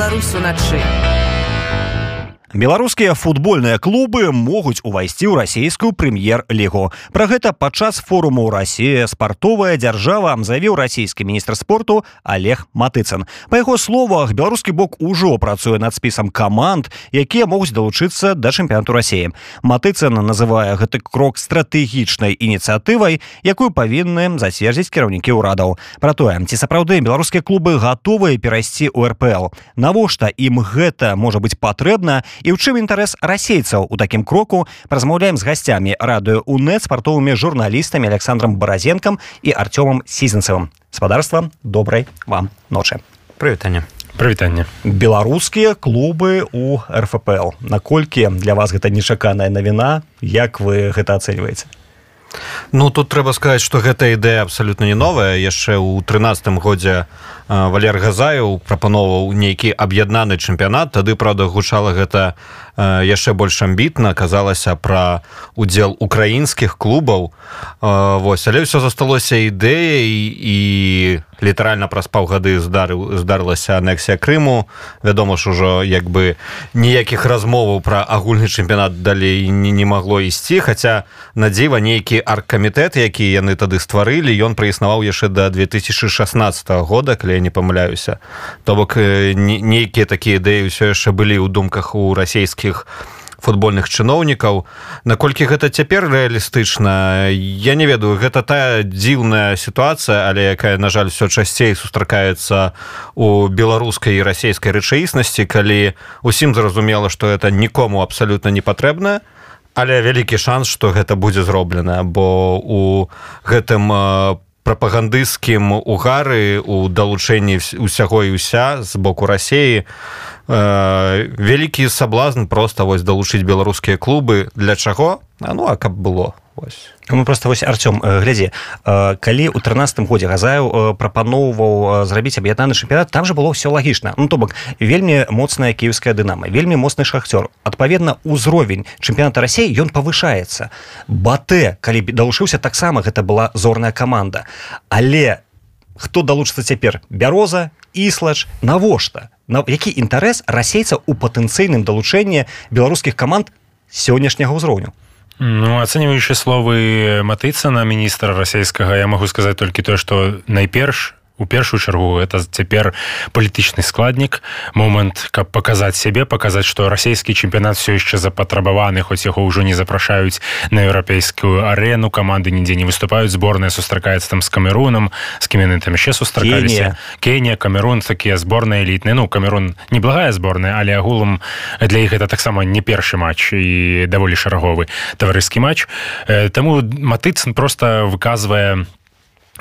беларус уначы Беларускія футбольныя клубы могуць увайсці ў расійскую прэм'ер-лігу. Пра гэта падчас форуму Росія спартовая дзяржава заявіў расійскі міністр спорту олег матыцын. Па яго словах беларускі бок ужо працуе над спісам каманд якія могуць далучыцца да чэмпіянту рассіі матыцын называе гэты крок стратэгічнай ініцыятывай якую павінны зацвердзіць кіраўнікі ўрадаў. Пра тое ці сапраўды беларускія клубы гатовыя перайсці у рпл навошта ім гэта можа быць патрэбна і у чым інтарэс расейцаў у такім кроку размаўляем з гасцямі радыё унет спартовымі журналістамі александром баразенкам і артёмам сізенцевым. Спадарства добрай вам ночы. Прывітанне. Прывітанне. Беларускія клубы у рфпл наколькі для вас гэта нечаканая навіна? Як вы гэта ацэньваеце? Ну тут трэба сказаць што гэта ідэя абсалютна не новая. Яшчэ ў тринадцатым годзе валер газаю прапановаў нейкі аб'яднаны чэмпіянат. Тады праўда гучала гэта яшчэ больш амбітна казалася пра удзел украінскіх клубаў. Вось але ўсё засталося ідэяй і літаральна праз паўгады здарылася анексія Крыму. Вядома ж ужо як бы ніякіх размоваў пра агульны чэмпіянат далей не, не магло ісці хаця на дзіва нейкі аргкамітэт які яны тады стварылі ён праіснаваў яшчэ да 2016 года калі не памыляюся то бок нейкія такія ідэі ўсё яшчэ былі ў думках у расійскіх футбольных чыноўнікаў. Наколькі гэта цяпер рэалістычна я не ведаю гэта тая дзіўная сітуацыя але якая на жаль все часцей сустракаецца у беларускай і расійскай рэчаіснасці калі усім зразумела что это нікому абсалютна не патрэбна але вялікі шанс что гэта будзе зроблена. Бо у гэтым по прапагандысцкім угары у далучэнні усяго і ўся з боку рассеі Э, вялікі саблазн просто вось далучыць беларускія клубы. Для чаго? А ну а каб было вось. Ну просто вось Артём э, глядзі э, калі у тринадцатым годзе газаю прапаноўваў зрабіць аб'яднаны чэмпіянат там же было все лагічна. Ну то бок вельмі моцная кіевская дынама вельмі моцны шахцёр адпаведна ўзровень чэмпіяната рассей ён павышаецца. Батэ калі далучыўся таксама гэта была зорная команда але хто далучыцца цяпер? Бяроза іслач навошта? На які інтарэс расейца у патэнцыйным далучэнні беларускіх каманд сённяшняга ўзроўню Ну ацэньваючы словы матыцана міністра расійскага я магу сказаць толькі тое што найперш у першую чаргу это цяпер палітычны складнік момант каб паказаць сябе паказаць што расійскі чэмпіянат все яшчэ запатрабаваны хоць яго ўжо не запрашаюць на еўрапейскую арену каманды нідзе не выступаюць зборная сустракаецца там з камерунам з кім яны там яшчэ сустракаліся. Кенія. Камерун такія зборныя элітныя. Ну камерун неблагая зборная але агулам для іх это таксама не першы матч і даволі шараговы таварыскі матч. Таму матыцын просто выказвае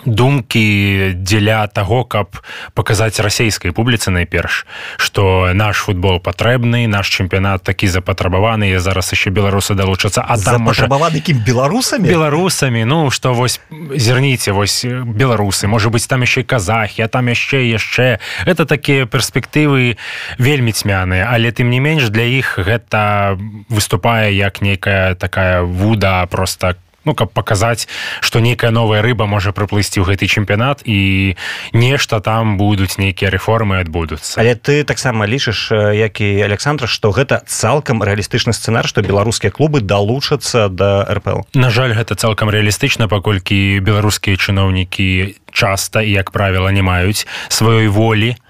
думкі дзеля таго каб паказаць расійскай публіцы найперш што наш футбол патрэбны наш чэмпіянат такі запатрабаваны я зараз яшчэ беларусы далучацца а там патрабаваны кім беларусамі? Беларусамі ну што вось зірніце вось беларусы можа быць там яшчэ казахі а там яшчэ яшчэ. Это такія перспектывы вельмі цьмяныя але тым не менш для іх гэта выступае як нейкая такая вуда просто как ну каб паказаць што нейкая новая рыба можа прыплысці ў гэты чэмпіянат і нешта там будуць нейкія рэформы адбудуцца. Але ты таксама лічыш як і александра што гэта цалкам рэалістычны сцэнар што беларускія клубы далучацца да рпл на жаль гэта цалкам рэалістычна паколькі беларускія чыноўнікі часта і як правіла не маюць сваёй волі. на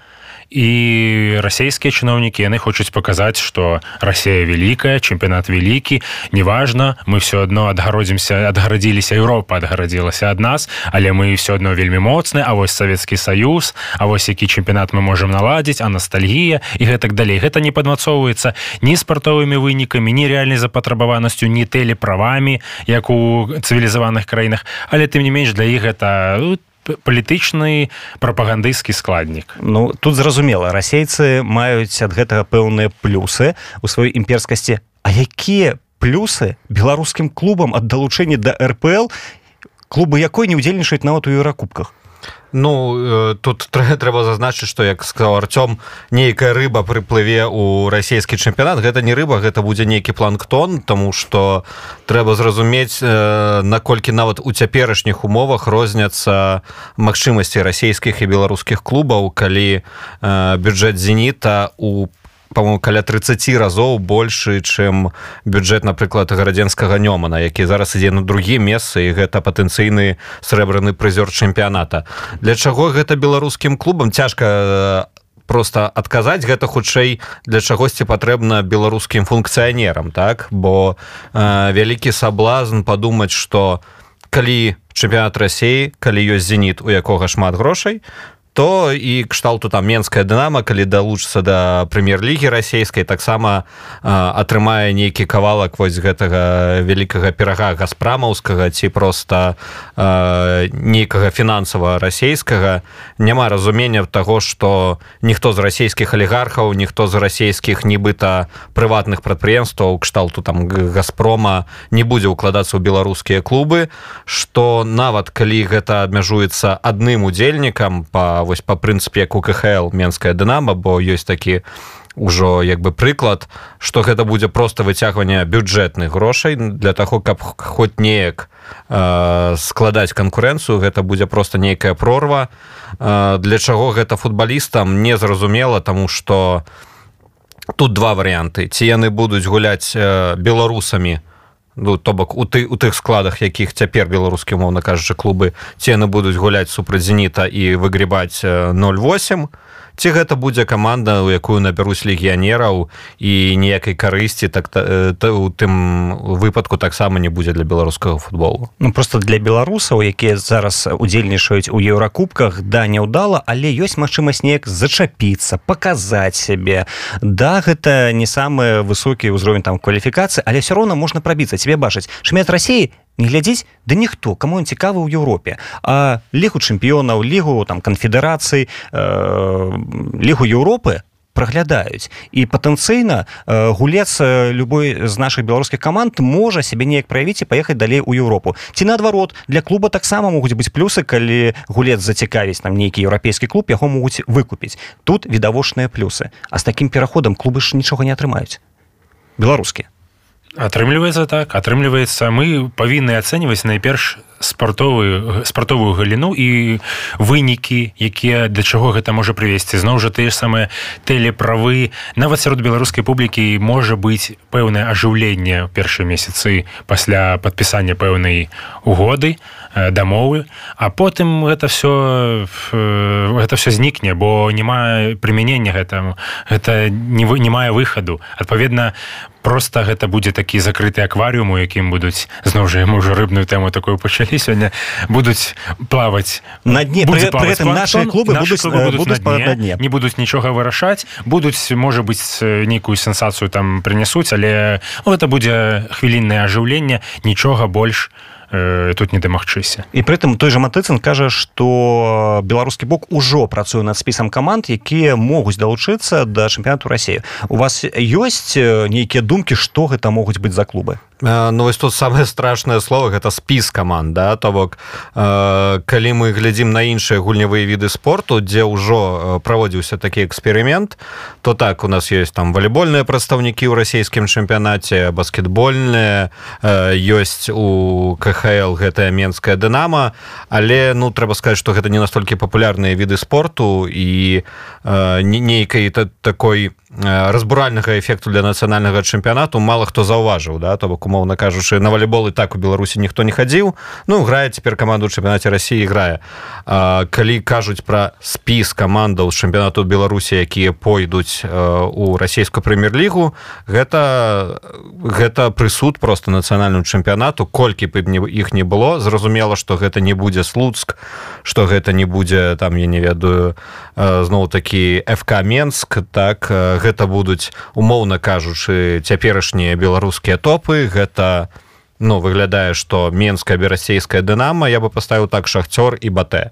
і расійскія чыноўнікі яны хочуць паказаць што Росія вялікая чэмпіянат вялікі неважна мы все адно адгародзімся адгарадзіліся Еўропа адгарадзілася ад нас але мы все адно вельмі моцны А вось савецкі саюз А вось які чэмпіянат мы можемм наладзіць а ностальгія і гэтак далей. Гэта не падмацоўваецца ні спартовымі вынікамі ні рэальнай запатрабаванасцю ні тэлеправамі як у цывілізаваных краінах. Але тым не менш для іх гэта ну, палітычны прапагандысцкі складнік. Ну тут зразумела расейцы маюць ад гэтага пэўныя плюсы у сваёй імперскасці. А якія плюсы беларускім клубам ад далучэння да рпл клубы якой не ўдзельнічаюць нават у еўракубках Ну тут трэба зазначыць што як сказаў Артём нейкая рыба прыплыве ў расійскі чэмпіянат гэта не рыба гэта будзе нейкі планктон тому что трэба зразумець наколькі нават у цяперашніх умовах розняцца магчымасці расійскіх і беларускіх клубаў калі бюджэт зеніта у по-моему каля 30 разоў большы чым бюджэт напрыклад гарадзенскага нёмана які зараз ідзе на другі месцы і гэта патэнцыйны срэбраны прызёр чэмпіяната. Для чаго гэта беларускім клубам? Цяжка э, просто адказаць гэта хутчэй для чагосьці патрэбна беларускім функцыянерам так? Бо э, вялікі саблазн падумаць что калі чэмпіянат рассеі калі ёсць зеніт у якога шмат грошай то то і кшталту там менская дынама калі далучыцца да прэм'ер-лігі расійскай таксама атрымае нейкі кавалак вось гэтага вялікага перага гаспрамаўскага ці проста нейкага фінансава расійскага. Няма разумення таго што ніхто з расійскіх алігархаў ніхто з расійскіх нібыта прыватных прадпрыемстваў кшталту там газпрома не будзе ўкладацца ў беларускія клубы што нават калі гэта абмяжуецца адным удзельнікам по вось по прынцыпе як у кхл менская дынама бо ёсць такі ўжо як бы прыклад что гэта будзе просто выцягванне бюджэтных грошай для того каб хоть неяк э, складаць канкурэнцыю. Гэта будзе просто нейкая прорва. Э, для чаго гэта футбалістам незразумела тому что тут два варианты ці яны будуць гуляць э, беларусамі то ну то бок у ты у тых складах якіх цяпер беларускі умоўна кажучы клубы цены будуць гуляць супраць зеніта і выгребаць 08 ці гэта будзе каманда у якую набяруць легіянераў і ніякай карысці так э, у тым выпадку таксама не будзе для беларускага футболу. Ну просто для беларусаў якія зараз удзельнічаюць у еўракубках да няўдала але ёсць магчымасць неяк зачапіцца паказаць сябе. Да гэта не самы высокі ўзровень там кваліфікацыі але все роўна можна прабіцца тебе бачыць шмет рассіі не глядзець да ніхто кому он цікавы ў Еўропе. А лігу чэмпіёнаў лігу там канфедэрацыі э, лігу Еўропы праглядаюць. І патэнцыйна э, гулец любой з наших беларускіх каманд можа сябе неяк праявіць і паехаць далей у Еўропу. Ці наадварот для клуба таксама могуць быць плюсы калі гулец зацікавіць нам нейкі еўрапейскі клуб яго могуць выкупіць. Тут відавочныя плюсы. А з такім пераходам клубы ж нічога не атрымаюць. Беларускі атрымліваецца так атрымліваецца мы павінны ацэньваць найперш спартовую спартовую галіну і вынікі якія для чаго гэта можа прывесці. Зноў жа тыя ж самыя тэлеправы. Нават сярод беларускай публікі можа быць пэўнае ажыўленне першыя месяцы пасля падпісання пэўнай угоды дамовы. А потым гэта все гэта все знікне бо няма прымянення гэтаму. Гэта не вы не мае выхаду. Адпаведна просто гэта будзе такі закрыты акварыум у якім будуць зноў жа мы ўжо рыбную тэму такую пачалі сёння будуць плаваць на дне. наши клубы будуць, будуць, будуць на дне, не будуць нічога вырашаць будуць можа быць нейкую сенсацыю там прынясуць але ну, гэта будзе хвіліннае ажыўленне нічога больш не э, тут не дамагчыся і прытым той жа матыцын кажа што беларускі бок ужо працуе над спісам каманд якія могуць далучыцца да чэмпіянату рассею у вас ёсць нейкія думкі што гэта могуць быць за клубы Ну вось тут самое страшное слово гэта спіс каманд да? То бок э, калі мы глядзім на іншыя гульнявыя віды спорту дзе ўжо праводзіўся такі эксперымент то так у нас есть там волейбольныя прадстаўнікі ў расійскім чэмпіянаце баскетбольныя э, ёсць у кхл гэтая менская дынама але ну трэба сказаць што гэта не настолькі папулярныя віды спорту і э, нейкай такой разбуральнага эфекту для нацыянальнага чэмпіянату мало хто заўважыў да? То бок умоўна кажучы на валейбол і так у беларусі ніхто не хадзіў ну грае цяпер каманду чэмпіянаце Росіі грае а, калі кажуць пра спіс камандаў чэмпіянату беларусі якія пойдуць у расійскую прэм'ер-лігу гэта гэта прысуд просто нацыянальную чэмпіянату колькі б не іх не было зразумела что гэта не будзе слуцк что гэта не будзе там я не ведаю зноў такі фк менск так гэта будуць умоўна кажучы цяперашнія беларускія топы гэта ну выглядае что менская берасейская дынама я бы поставіў так шахцёр і батэ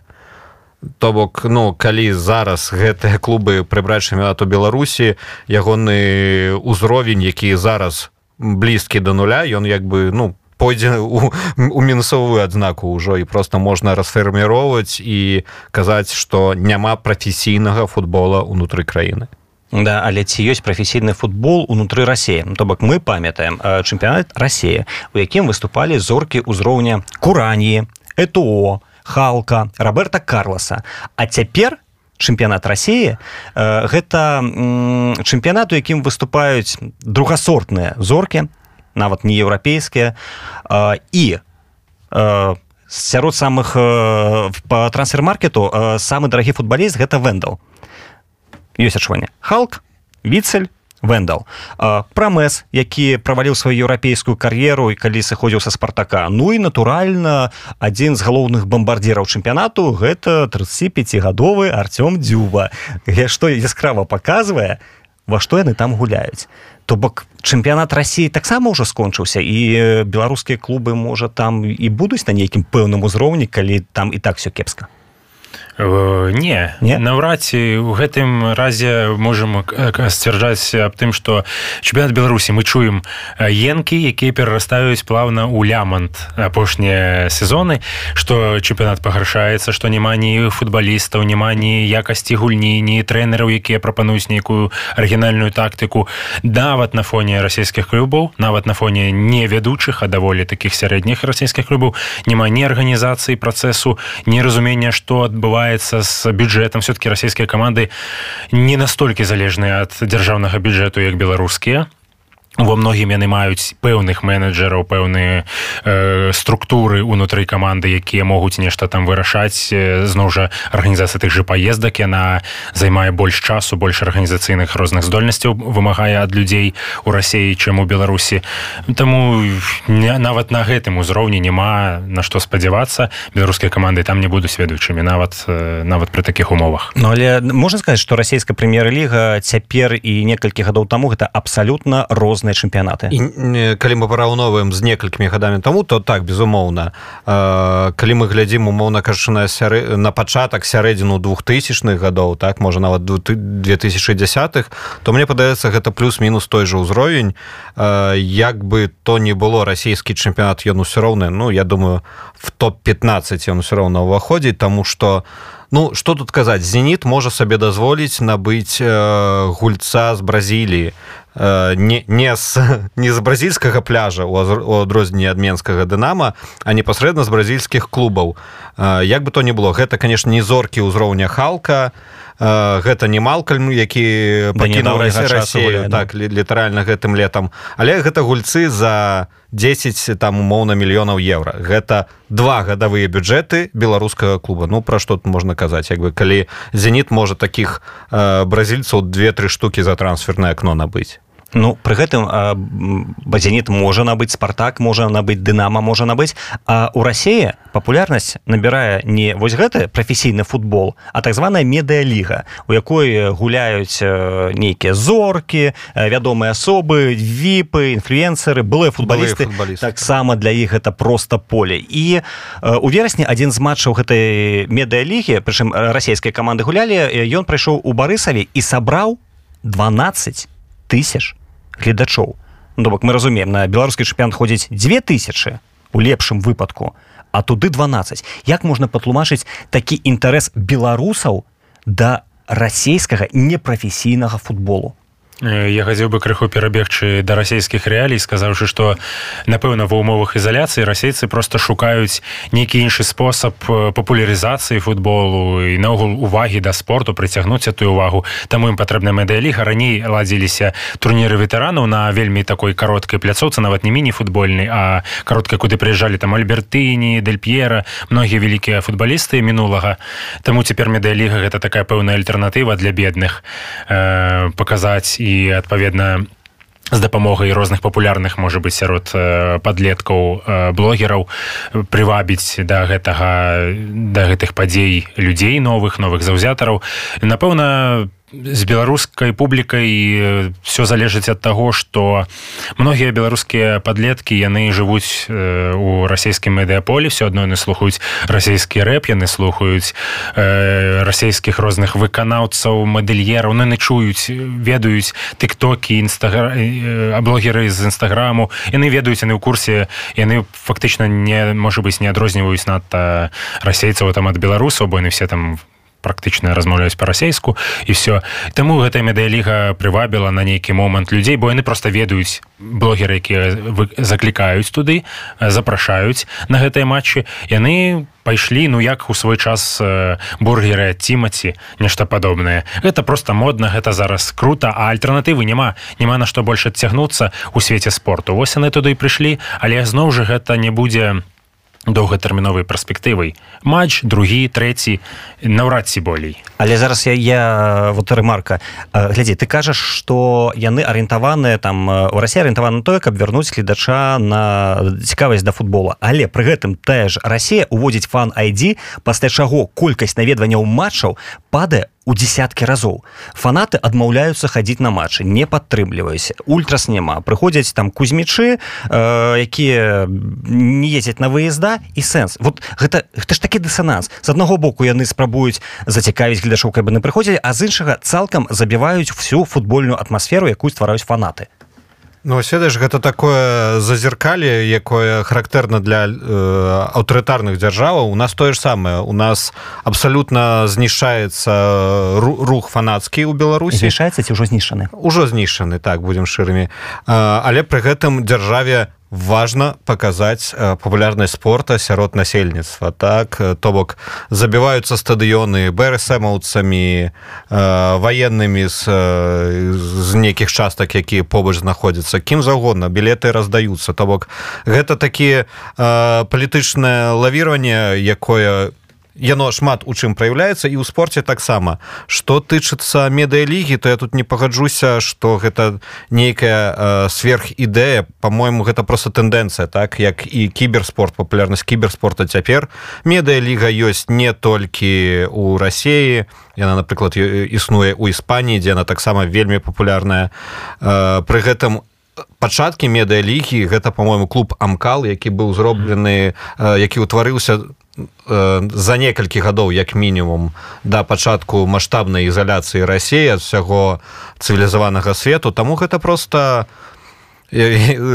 то бок ну калі зараз гэтыя клубы прыбраць чэмпіонату беларусі ягоны ўзровень які зараз блізкі да нуля ён як бы ну пойдзе у, у мінусовую адзнаку ўжо і просто можна расфарміроўваць і казаць што няма прафесійнага футбола унутры краіны Да, але ці ёсць прафесійны футбол унутры рассеі. То бок мы памятаем чэмпіянат рассея у якім выступалі зоркі ўзроўня кураніі это халка роберта карласа а цяпер чэмпіянат рассеі гэта чэмпіянат у якім выступаюць другасортныя зоркі нават не еўрапейскія і сярод самых по трансфермаркету самы дарагі футбаліст гэта вендал ёсць адчуванне халк віцель вендал. Прамес які праваліў сваю еўрапейскую кар'еру і калі сыходзіў са спартака. Ну і натуральна адзін з галоўных бомбардзіраў чэмпіянату гэта 35гадовы артём дзюба. Што яскрава паказвае во што яны там гуляюць то бок чэмпіянат рассіі таксама ўжо скончыўся і беларускія клубы можа там і будуць на нейкім пэўным узроўні калі там і так все кепска не не? наўрад ці у гэтым разе можем сцвярджаць аб тым что чэмпіянат беларусі мы чуем енкі якія перарастаюць плавна ў лямант апошнія сезоны что чэмпіянат пагаршаецца што няма ні футбалістаў няма ні якасці гульні ні трэнераў якія прапануюць нейкую арыгінальную тактыку. Нават на фоне расійскіх клубаў нават на фоне не вядучых а даволі таких сярэдніх расійскіх клубаў няма ні арганізацыі працэсу неразумення што адбывае адбываецца з бюджэтам все-таки расійскія каманды не настолькі залежныя ад дзяржаўнага бюджэту як беларускія во многім яны маюць пэўных менеджераў пэўныя э, структуры унутры каманды якія могуць нешта там вырашаць. Зноў жа арганізацыя тых же паездак яна займае больш часу больш арганізацыйных розных здольнасцяў вымагае ад людзей у рассеі чым у беларусі. Таму не, нават на гэтым узроўні няма на што спадзявацца. Беларускія каманды там не будуць ведаючымі нават нават пры такіх умовах. Ну але можна сказаць што расійская прэм'ер-ліга цяпер і некалькі гадоў таму гэта абсалютна розныя розныя чэмпіянаты і калі мы параўноваем з некалькімі гадамі таму то так безумоўна. Калі мы глядзім умоўна на сяры на пачатак сярэдзіну двухтысячных гадоў так можа нават 2010х то мне падаецца гэта плюс-мінус той же ўзровень. Як бы то не было расійскі чэмпіянат ён усё роўны ну я думаю в топ-15 ён все роўна ўваходзіць тому что ну что тут казаць зеніт можа сабе дазволіць набыць э, гульца з бразіліі Э, не не з не з бразільскага пляжа у адрозненні ад менскага дынама а непасрэдна з бразільскіх клубаў э, як бы то не было гэта конечно не зоркі ўзроўня халка э, гэта не малкальм які пакінуў Россию так літаральна гэтым летом але гэта гульцы за 10 там умоўна мільёнаў еўра. Гэта два гадавыя бюджэты беларускага клуба. Ну пра што тут можна казаць як бы калі зеніт можа таких бразільцаў две-тры штукі за трансферное акно набыць Ну пры гэтым базеніт можа набыць спартак можа набыць дынама можа набыць. А у рассеі папулярнасць набірае не вось гэты прафесійны футбол а так званая медыяліга у якой гуляюць нейкія зоркі вядомыя асобы віпы інфлюенсеры былыя футбалісты. Таксама для іх это просто поле. І у верасні адзін з матчаў гэтай медыялігі прычым расійскай каманды гулялі ён прыйшоў у барысаве і сабраў 12 тысяч гледачоў ну бок мы разумеем на беларускі чэмпіянт ходзіць 2000 у лепшым выпадку а туды 12 як можна патлумачыць такі інтарэс беларусаў да расійскага непрафесійнага футболу я хацеў бы крыху перабегчы да расійскіх рэалій сказаўшы што напэўна ва ўмовах ізаляцыі расейцы просто шукаюць нейкі іншы спосаб папулярызацыі футболу і наогул увагі да спорту прыцягнуць эту увагу таму ім патрэбна медыяліга. Раней ладзіліся турніры ветэранаў на вельмі такой кароткай пляцоўцы нават не міні-футбольнай а каротка куды прыязджалі там альбертыні дельп'ера многія вялікія футбалісты мінулага. Таму цяпер медыяліга гэта такая пэўная альтэрнатыва для бедных э, паказаць і і адпаведна з дапамогай розных папулярных можа быть сярод подлеткаў блогераў прывабіць да гэтага да гэтых падзей людзей новых новых заўзятараў. Напэўна з беларускай публікай все залежыць ад таго што многія беларускія падлеткі яны жывуць у расійскім медыаполі все адно яны слухаюць расійскі рэп яны слухаюць расійскіх розных выканаўцаў мадэльераў яны чуюць ведаюць тыктокі інстагра блогеры з нстаграму яны ведаюць яны ў курсе яны фактычна не можа быць не адрозніваюць надта расейцаў там ад беларусаў бо яны все там в практычна размаўляюць па-расейску і все таму гэтая медыяліга прывабіла на нейкі момант людзей бо яны просто ведаюць блогеры якія заклікаюць туды запрашаюць на гэтыя матчы. Яны пайшлі ну як у свой час бургеры цімаці нешта падобнае. Гэта просто модна гэта зараз круто а альтэрнатывы няма. Няма на што больш адцягнуцца у свеце спорту. Вось яны туды прыйшлі але зноў жа гэта не будзе не доўгатэрміновай перспектывай. Матч другі трэці наўрад ці болей. Але зараз я я вот ремарка глядзі ты кажаш что яны арыентаваныя там у рассі арыентаваны тое каб вярнуць гледача на цікавасць да футбола. Але пры гэтым тая ж Росія уводзіць фан ID пасля чаго колькасць наведванняў матчаў падае у десяткі разоў. Фанаты адмаўляюцца хадзіць на матчы не падтрымліваюся. Ультрас няма. Прыходзяць там кузьмічы э, якія не ездзяць на выезда і сэнс. Вот гэта гэта ж такі дысананс. З аднаго боку яны спрабуюць зацікавіць гледашоў каб яны прыходзілі а з іншага цалкам забіваюць всю футбольную атмасферу якую ствараюць фанаты Ну седаеш гэта такое зазеркалі якое характэрна для э, аўтарытарных дзяржаваў. У нас тое ж самае. У нас абсалютна знішаецца рух фанацкі ў беларусі. Змяшаецца ці ўжо знішаны? Ужо знішаны так будзем шырымі. Але пры гэтым дзяржаве важно показаць папулярнасць спорта сярод насельніцтва так то бок забіваюцца стадыёны бсмаўцамі военнымі з, з нейкіх частак якія побач знаходзяцца. Кім заўгодна білеты раздаюцца. То бок гэта такі палітычнае лавіраванне якое яно шмат у чым праяўляецца і ў спорце таксама. Что тычыцца медыялігі то я тут не пагаджуся что гэта нейкая э, сверх ідэя по-моему гэта просто тэндэнцыя так як і кіберспорт папулярнасць кіберспорта цяпер. Медыяліга ёсць не толькі у рассіі яна напрыклад існуе у іспаніі дзе она таксама вельмі папулярная. Э, пры гэтым пачаткі медыялігі гэта по-моему клуб амкал які быў зроблены э, які ўтварыўся Э, за некалькі гадоў як мінімум да пачатку маштабнай ізаляцыі рассіі ад усяго цывілізаванага свету. Таму гэта просто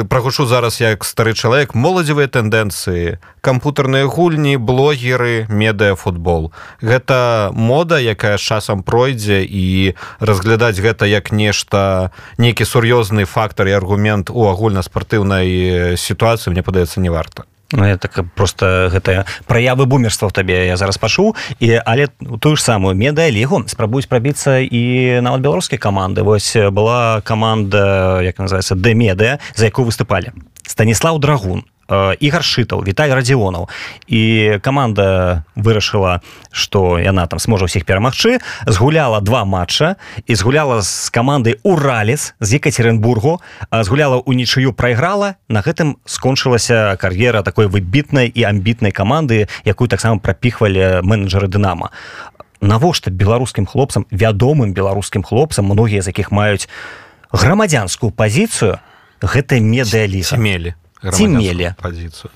прагушу зараз як стары чалавек моладзевыя тэндэнцыі кампутарныя гульні блогеры медыафутбол. Гэта мода якая часам пройдзе і разглядаць гэта як нешта нейкі сур'ёзны фактор і аргумент у агульна-спартыўнай сітуацыі мне падаецца не варта я так просто гэтая праявы бумерства табе я зараз пашу. І але тую ж самую медыялігу спрабуюць прабіцца і нават беларускія каманды. Вось была команда як называется дэмедыя за якую выступалі. Станіслав драгун ігар шытаў Віталь радзіонаў і команда вырашыла что яна там сможа ўсіх перамагчы згуляла два матча. І згуляла з камандай ураліс з екатеринбургу. Згуляла ў нічыю прайграла на гэтым скончылася кар'ера такой выбітнай і амбітнай каманды якую таксама прапіхвалі менеджеры дынама навошта беларускім хлопцам вядомым беларускім хлопцам многія з якіх маюць грамадзянскую пазіцыю гэта медыялі мелі ці мелі пазіцыю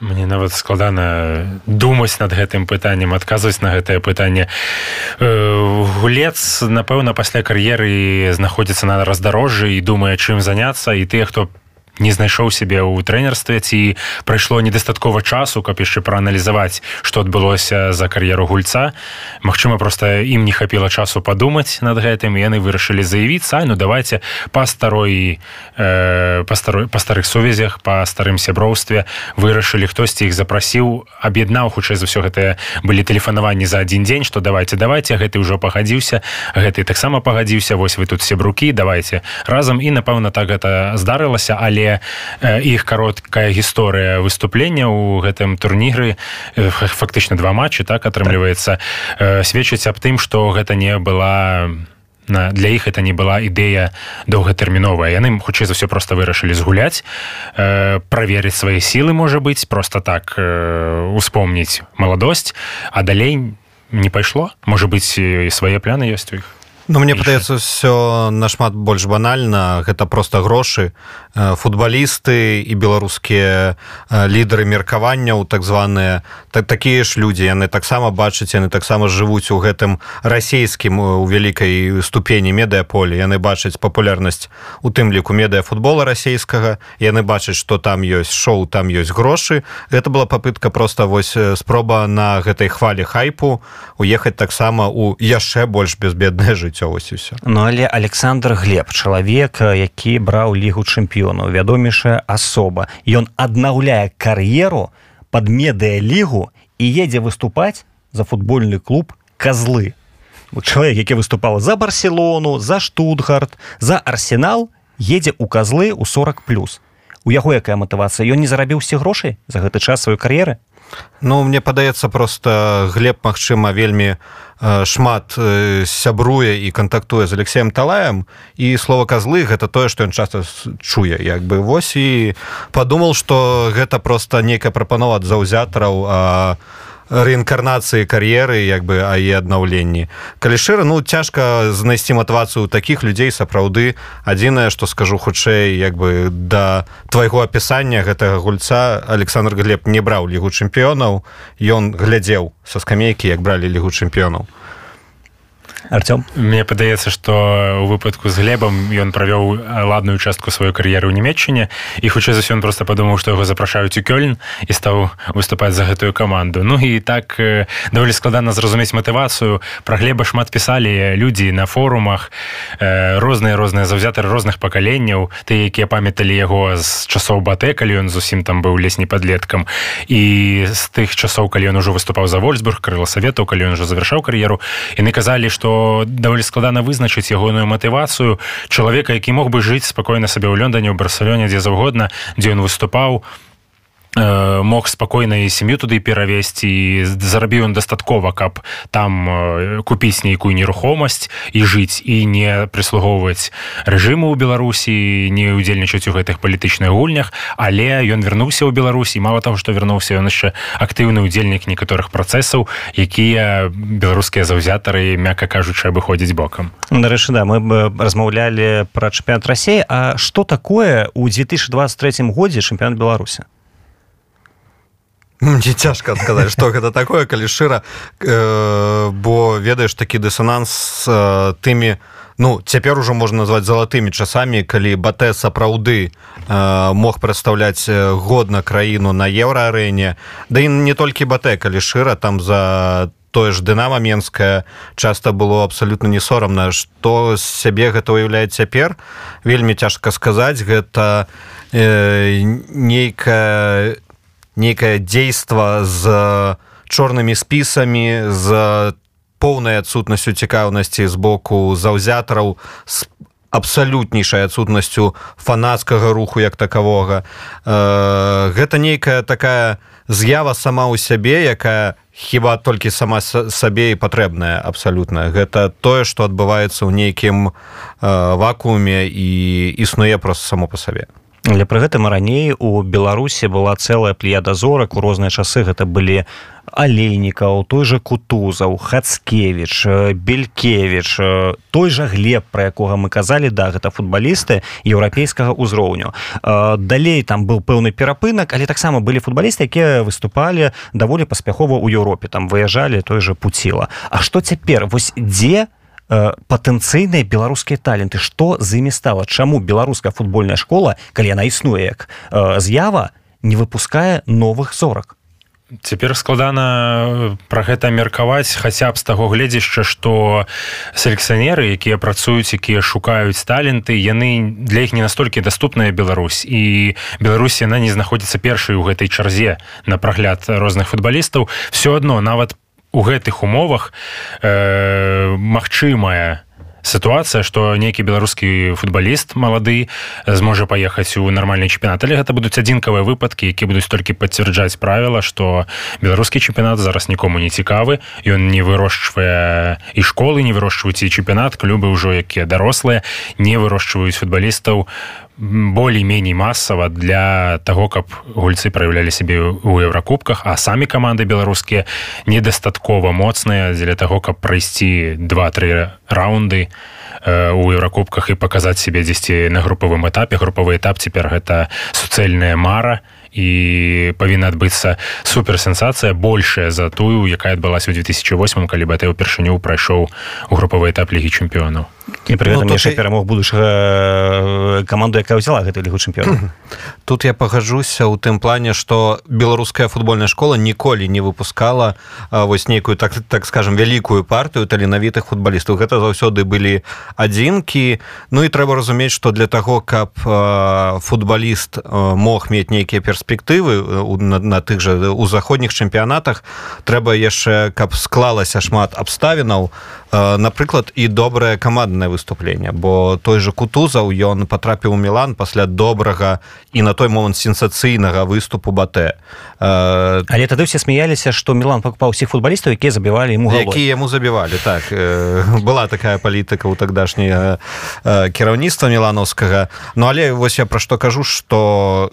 Мне нават складана думаць над гэтым пытаннем адказваць на гэтае пытанне. Э, гулец напэўна пасля кар'еры знаходзіцца на раздарожжы і думае чым заняцца і тыя хто не знайшоў сябе ў трэнерстве ці прайшло недастаткова часу каб яшчэ прааналізаваць што адбылося за кар'еру гульца. Мачыма просто ім не хапіла часу падумаць над гэтым яны вырашылі заявіцца ну давайте па старой э, па старой па старых сувязях па старым сяброўстве вырашылі хтосьці іх запрасіў аб'яднаў хутчэй за ўсё гэтыя былі тэлефанаванні за адзін дзень што давайте давайте гэты ўжо пагадзіўся гэты таксама пагадзіўся вось вы тут сябрукі давайте разам і напэўна так гэта здарылася але іх кароткая гісторыя выступлення ў гэтым турніры фактычна два матчы так атрымліваецца. Сведчыць аб тым што гэта не была на для іх это не была ідэя доўгатэрміновая. Яны хутчэй за ўсё просто вырашылі згуляць э, праверыць свае сілы можа быць просто так э, успомніць маладосць а далей не пайшло. Можа быць і свае пляны ёсць у іх Ну мне падаецца все нашмат больш банальна гэта просто грошы э, футбалісты і беларускія э, лідары меркаванняў так званыя. Так такія ж людзі яны таксама бачаць яны таксама жывуць у гэтым расійскім у вялікай ступені медыаполе яны бачаць папулярнасць у тым ліку медыафутбола расійскага. Яны бачаць что там ёсць шоу там ёсць грошы. Гэта была попытка просто вось спроба на гэтай хвалі хайпу уехаць таксама у яшчэ больш безбеднае жыццё жыццё вось усё Ну але Александр глеб чалавек які браў лігу чэмпіёнаў вядомейшая асоба. Ён аднаўляе кар'еру под медыялігу і едзе выступаць за футбольны клуб козлы чалавек які выступаў за барселону за штутгард за арсенал едзе у козлы у 40 плюс. У яго якая матывацыя? Ён не зарабіўся грошай за гэты час сваёй кар'еры? Ну мне падаецца просто глеб магчыма вельмі э, шмат сябруе і кантактуе з алексеем талаем. І слова казлы гэта тое што ён часто чуе як бы. Вось і падумал что гэта просто нейкая прапанова ад заўзятараў а рэінкарнацыі кар'еры як бы а і аднаўленні. Калі шчыра ну цяжка знайсці матывацыю таких людзей сапраўды. Адзінае што скажу хутчэй як бы да твайго апісання гэтага гульца александр глеб не браў лігу чэмпіёнаў. Ён глядзеў са скамейкі як бралі лігу чэмпіёнаў Артём? Мне падаецца што у выпадку з глебам ён правёў ладную частку сваёй кар'еры ў нямецчыне і хутчэй за ён просто падумаў што яго запрашаюць у кёльн і стаў выступаць за гэтую каманду Ну і так даволі складана зразумець матывацыю пра глеба шмат пісалі людзі на форумах розныя розныя заўзятары розных пакаленняў ты якія памяталі яго з часоў батэ калі ён зусім там быў лесні падлеткам. І з тых часоў калі ён ужо выступаў за вольсбург крыла саветаў калі ён ужо завяршаў кар'еру. Яны казалі што даволі складана вызначыць ягоную матывацыю чалавека які мог бы жыць спакойна сабе ў лёндане ў барселоне дзе заўгодна дзе ён выступаў. Э, мог спакойна і сям'ю туды перавесці зарабіў ён дастаткова каб там э, купіць нейкую нерухомасць і жыць і не прыслугоўваць рэжыму ў беларусі не ўдзельнічаць у гэтых палітычных гульнях. Але ён вярнуўся ў беларусі мало того што вярнуўся ён яшчэ актыўны ўдзельнік некаторых працэсаў якія беларускія заўзятары мякка кажучы абыходзіць бокам. Нарэчы да мы бы размаўлялі пра чэмпіянат рассеі А што такое ў 2023 годзе чэмпіёнат беларуся не цяжка адказаць что гэта такое калі шчыра э, бо ведаеш такі дысананс э, тымі ну цяпер ужо можна назваць залатымі часамі калі батэ сапраўды э, мог прадстаўляць годна краіну на еўраарэне. Да і не толькі батэ калі шчыра там за тое ж дынама менская часта было абсалютна не сорамна што з сябе гэта уяўляе цяпер. Вельмі цяжка сказаць гэта э, нейкая нейкае дзейства з чорнымі спісамі з поўнай адсутнасцю цікаўнасці з боку заўзятараў з абсалютнейшай адсутнасцю фанацкага руху як такавога э, гэта нейкая такая з'ява сама ў сябе якая хіба толькі сама сабе і патрэбная абсалютна. Гэта тое што адбываецца ў нейкім э, вакууме і існуе просто само па сабе Але пры гэтым раней у беларусі была цэлая плеяда зорак. У розныя часы гэта былі алейнікаў той жа кутузаў хацкевич белькевич той жа глеб пра якога мы казалі да гэта футбалісты еўрапейскага ўзроўню. Далей там быў пэўны перапынак але таксама былі футбалісты якія выступалі даволі паспяхова ў Еўропе. Там выязджалі той же пуціла. А што цяпер? Вось дзе у Э, патэнцыйныя беларускія таленты. Што з імі стала чаму беларуская футбольная школа калі яна існуе як э, з'ява не выпускае новых зорак Цяпер складана пра гэта меркаваць хаця б з таго гледзяшча што селекцыянеры якія працуюць якія шукаюць таленты яны для іх не настолькі даступная Беларусь. І Беларусь яна не знаходзіцца першай у гэтай чарзе на прагляд розных футбалістаў. Все адно нават у гэтых умовах э, магчымая сітуацыя што нейкі беларускі футбаліст малады зможа паехаць у нармальны чэмпіянат. Але гэта будуць адзінкавыя выпадкі які будуць толькі пацвярджаць правіла што беларускі чэмпіянат зараз нікому не цікавы. Ён не вырошчвае і школы не вырошчваюць і чэмпіянат клубы ўжо якія дарослыя не вырошчваюць футбалістаў болей-меней масава для того каб гульцы праяўлялі сябе ў еўракубках а самі каманды беларускія недастаткова моцныя дзеля таго каб прайсці два-тры раунды у еўракубках і паказаць сябе дзесьці на групавым этапе. Групавы этап цяпер гэта суцэльная мара і павінна адбыцца суперсенсацыя большая за тую якая адбылася ў 2008 калі бы ты ўпершыню прайшоў у групавы этап лігі чэмпіёнаў і пры гэтым ну, яшчэ і... перамог будучага каманду якая ўзяла гэту лігу чэмпіёна тут я пагажуся ў тым плане што беларуская футбольная школа ніколі не выпускала вось нейкую так так скажем вялікую партыю таленавітых футбалістаў гэта заўсёды былі адзінкі. Ну і трэба разумець што для таго каб футбаліст мог мець нейкія перспектывы на, на тых жа у заходніх чэмпіянатах трэба яшчэ каб склалася шмат абставінаў напрыклад і добрае каманднае выступленне бо той же кутузаў ён потрапіў у мілан пасля добрага і на той момант сенсацыйнага выступу батэ але тады все смяяліся што мілан пакупаў усіх футбалістаў якія забівалі ему якія яму забівалі так. Была такая палітыка ў тагдашняга кіраўніцтва міланаўскага. Ну але вось я пра што кажу что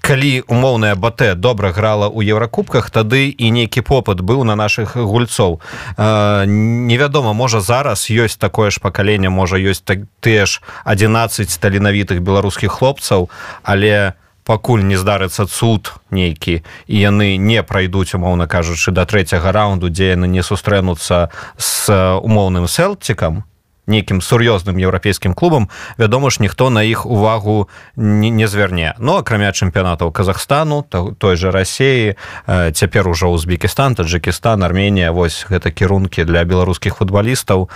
калі умоўная батэ добра грала ў еўракубках тады і нейкі попыт быў на наших гульцоў. Невядома можа зараз ёсць такое ж пакаленне можа ёсць так тыя ж 11 таленавітых беларускіх хлопцаў але пакуль не здарыцца цуд нейкі і яны не прайдуць умоўна кажучы да трэцяга раунду дзе яны не сустрэнуцца з умоўным сэлцікам нейкім сур'ёзным еўрапейскім клубам вядома ж ніхто на іх увагу не, не зверне но ну, акрамя чэмпіянатаў Казахстану то, той же рассеі цяпер ужо Узбекістан таджикістан Арменія вось гэта кірункі для беларускіх футбалістаў.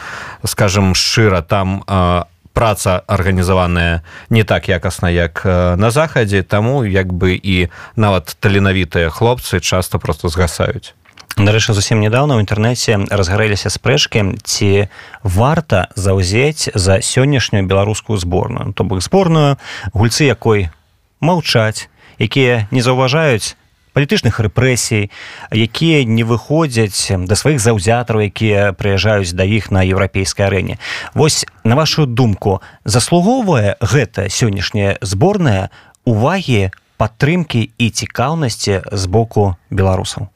Скажем шчыра там а праца арганізаваная не так якасна як на захадзе таму як бы і нават таленавітыя хлопцы часто просто згасаюць Дарэчы, зусім нядаўна ў інтэрнэце разгарэліся спрэчкі, ці варта заўзець за сённяшнюю беларускую зборную, то бок зборную гульцы якой маўчаць, якія не заўважаюць палітычных рэпрэсій, якія не выходзяць да сваіх заўзятараў, якія прыязджаюць да іх на еўрапейскай арэне. Вось на вашу думку, заслугоўвае гэта сённяшняя зборная увагі падтрымкі і цікаўнасці з боку беларусаў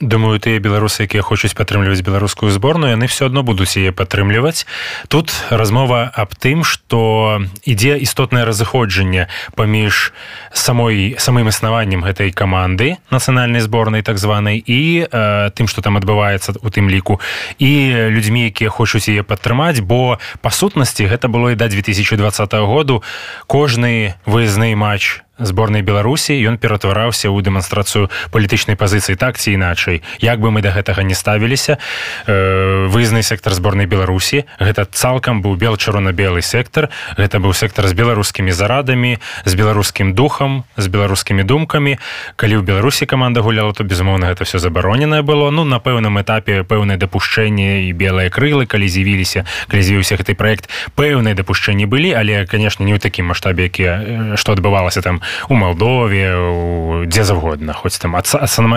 думаю тыя беларусы якія хочуць падтрымліваць беларускую зборную яны все адно будуць яе падтрымліваць. Тут размова аб тым что ідзе істотнае разыходжанне паміж самой самым існаваннем гэтай каманды нацыянальнай зборнай так званай і э, тым что там адбываецца у тым ліку і людзьмі якія хочуць яе падтрымаць бо па сутнасці гэта было і да 2020 году. Кожны выязны матч зборнай беларусі ён ператвараўся ў дэманстрацыю палітычнай пазіцыі так ці іначай. Як бы мы да гэтага не ставіліся э, выязны сектор зборнай беларусі. Гэта цалкам быў бел-чырвона-белы сектор гэта быў сектор з беларускімі зарадамі з беларускім духам з беларускімі думкамі. Калі ў беларусі каманда гуляла то безумоўна гэта все забароненае было. Ну на пэўным этапе пэўнае дапушчэнне і белыя крылы калі з'явіліся калі з'явіўся гэты проект пэўныя дапушчэнні былі але конечно не ў такім маштабе які што адбывалася там у Малдове дзе заўгодна хоць там ад